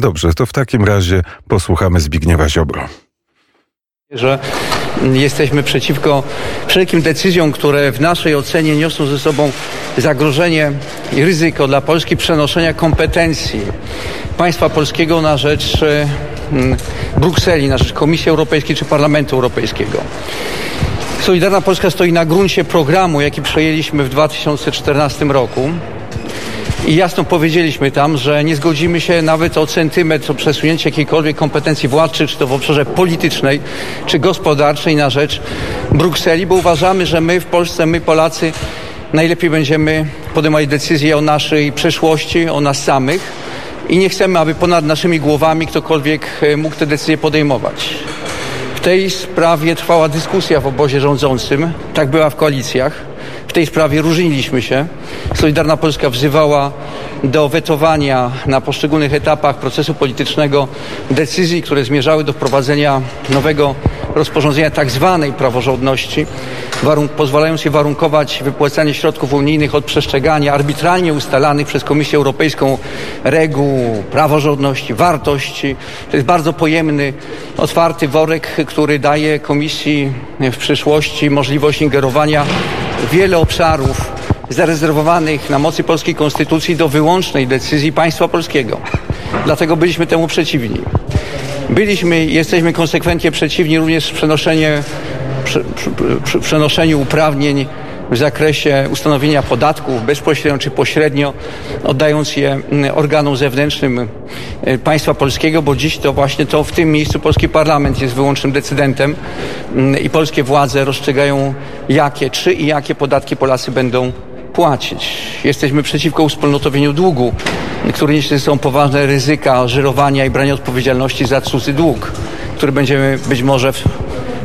Dobrze, to w takim razie posłuchamy Zbigniewa Ziobro. Że jesteśmy przeciwko wszelkim decyzjom, które w naszej ocenie niosą ze sobą zagrożenie i ryzyko dla Polski przenoszenia kompetencji państwa polskiego na rzecz e, Brukseli, na rzecz Komisji Europejskiej czy Parlamentu Europejskiego. Solidarna Polska stoi na gruncie programu, jaki przejęliśmy w 2014 roku. I jasno powiedzieliśmy tam, że nie zgodzimy się nawet o centymetr o przesunięcie jakiejkolwiek kompetencji władczej, czy to w obszarze politycznej, czy gospodarczej na rzecz Brukseli, bo uważamy, że my w Polsce, my Polacy najlepiej będziemy podejmować decyzje o naszej przyszłości, o nas samych i nie chcemy, aby ponad naszymi głowami ktokolwiek e, mógł te decyzje podejmować. W tej sprawie trwała dyskusja w obozie rządzącym, tak była w koalicjach. W tej sprawie różniliśmy się. Solidarna Polska wzywała do wetowania na poszczególnych etapach procesu politycznego decyzji, które zmierzały do wprowadzenia nowego rozporządzenia tak zwanej praworządności, pozwalając je warunkować wypłacanie środków unijnych od przestrzegania arbitralnie ustalanych przez Komisję Europejską reguł praworządności, wartości. To jest bardzo pojemny, otwarty worek, który daje Komisji w przyszłości możliwość ingerowania wiele obszarów zarezerwowanych na mocy polskiej konstytucji do wyłącznej decyzji państwa polskiego. Dlatego byliśmy temu przeciwni. Byliśmy jesteśmy konsekwentnie przeciwni również przenoszeniu uprawnień w zakresie ustanowienia podatków bezpośrednio czy pośrednio, oddając je mm, organom zewnętrznym e, państwa polskiego, bo dziś to właśnie to w tym miejscu polski parlament jest wyłącznym decydentem mm, i polskie władze rozstrzygają jakie, czy i jakie podatki Polacy będą płacić. Jesteśmy przeciwko uwspólnotowieniu długu, który niesie ze sobą poważne ryzyka żyrowania i brania odpowiedzialności za cudzy dług, który będziemy być może w,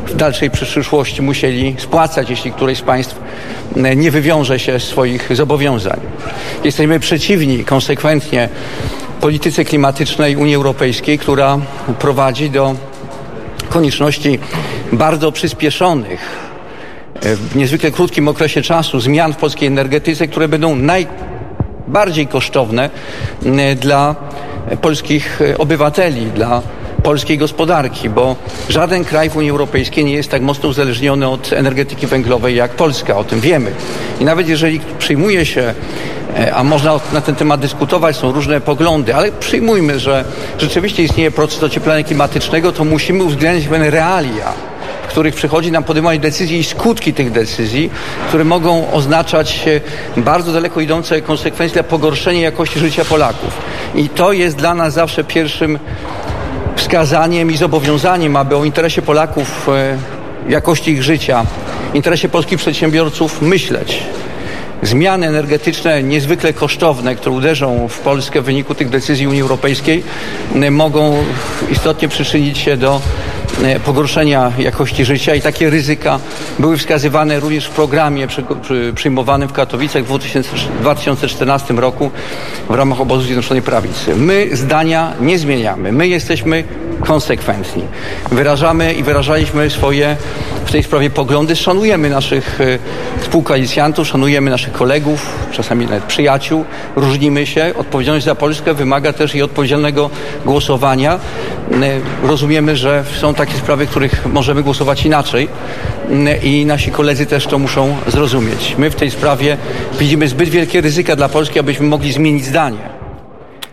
w dalszej przyszłości musieli spłacać, jeśli któreś z państw e, nie wywiąże się z swoich zobowiązań. Jesteśmy przeciwni konsekwentnie polityce klimatycznej Unii Europejskiej, która prowadzi do konieczności bardzo przyspieszonych w niezwykle krótkim okresie czasu zmian w polskiej energetyce, które będą najbardziej kosztowne dla polskich obywateli, dla polskiej gospodarki, bo żaden kraj w Unii Europejskiej nie jest tak mocno uzależniony od energetyki węglowej jak Polska, o tym wiemy. I nawet jeżeli przyjmuje się e, a można na ten temat dyskutować, są różne poglądy, ale przyjmujmy, że rzeczywiście istnieje proces ocieplenia klimatycznego, to musimy uwzględnić pewne realia których przychodzi nam podejmować decyzje i skutki tych decyzji, które mogą oznaczać bardzo daleko idące konsekwencje dla pogorszenia jakości życia Polaków. I to jest dla nas zawsze pierwszym wskazaniem i zobowiązaniem, aby o interesie Polaków, e, jakości ich życia, interesie polskich przedsiębiorców myśleć. Zmiany energetyczne niezwykle kosztowne, które uderzą w Polskę w wyniku tych decyzji Unii Europejskiej, mogą istotnie przyczynić się do E, pogorszenia jakości życia i takie ryzyka były wskazywane również w programie przy, przy, przyjmowanym w Katowicach w 2014 roku w ramach obozu Zjednoczonej Prawicy. My zdania nie zmieniamy. My jesteśmy konsekwentni. Wyrażamy i wyrażaliśmy swoje w tej sprawie poglądy. Szanujemy naszych e, współkoalicjantów, szanujemy naszych kolegów, czasami nawet przyjaciół. Różnimy się. Odpowiedzialność za Polskę wymaga też i odpowiedzialnego głosowania. E, rozumiemy, że są takie sprawy, których możemy głosować inaczej e, i nasi koledzy też to muszą zrozumieć. My w tej sprawie widzimy zbyt wielkie ryzyka dla Polski, abyśmy mogli zmienić zdanie.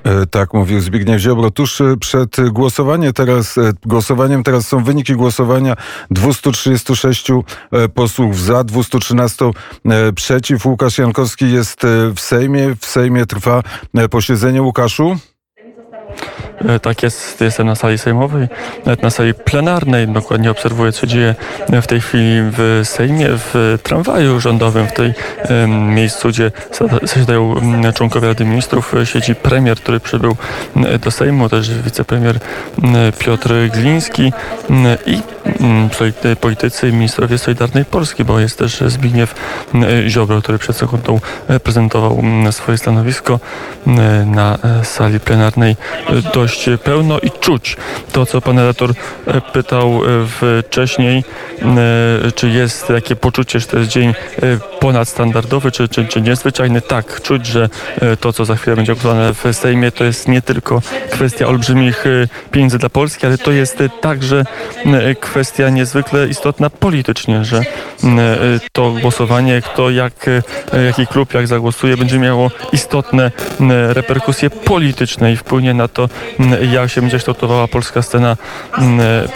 E, tak mówił Zbigniew Ziobro. Tuż e, przed głosowaniem teraz, e, głosowaniem teraz są wyniki głosowania 236 posłów za, 213 przeciw. Łukasz Jankowski jest w Sejmie. W Sejmie trwa posiedzenie. Łukaszu? E, tak jest, jestem na sali sejmowej, nawet na sali plenarnej. Dokładnie obserwuję, co dzieje w tej chwili w Sejmie, w tramwaju rządowym, w tej miejscu, gdzie zasiadają członkowie Rady Ministrów. Siedzi premier, który przybył do Sejmu, też wicepremier Piotr Gliński i politycy ministrowie Solidarnej Polski, bo jest też Zbigniew Ziobro, który przed sekundą prezentował swoje stanowisko na sali plenarnej dość dość pełno i czuć to, co pan redaktor e, pytał e, wcześniej, e, czy jest takie poczucie, że to jest dzień ponadstandardowy, czy, czy, czy niezwyczajny. Tak, czuć, że to, co za chwilę będzie głosowane w Sejmie, to jest nie tylko kwestia olbrzymich pieniędzy dla Polski, ale to jest także kwestia niezwykle istotna politycznie, że to głosowanie, kto jak, jaki klub jak zagłosuje, będzie miało istotne reperkusje polityczne i wpłynie na to, jak się będzie kształtowała polska scena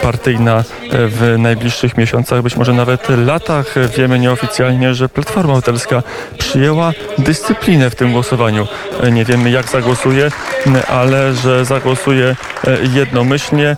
partyjna w najbliższych miesiącach, być może nawet latach. Wiemy nieoficjalnie, że Platforma Obywatelska przyjęła dyscyplinę w tym głosowaniu. Nie wiemy jak zagłosuje, ale że zagłosuje jednomyślnie.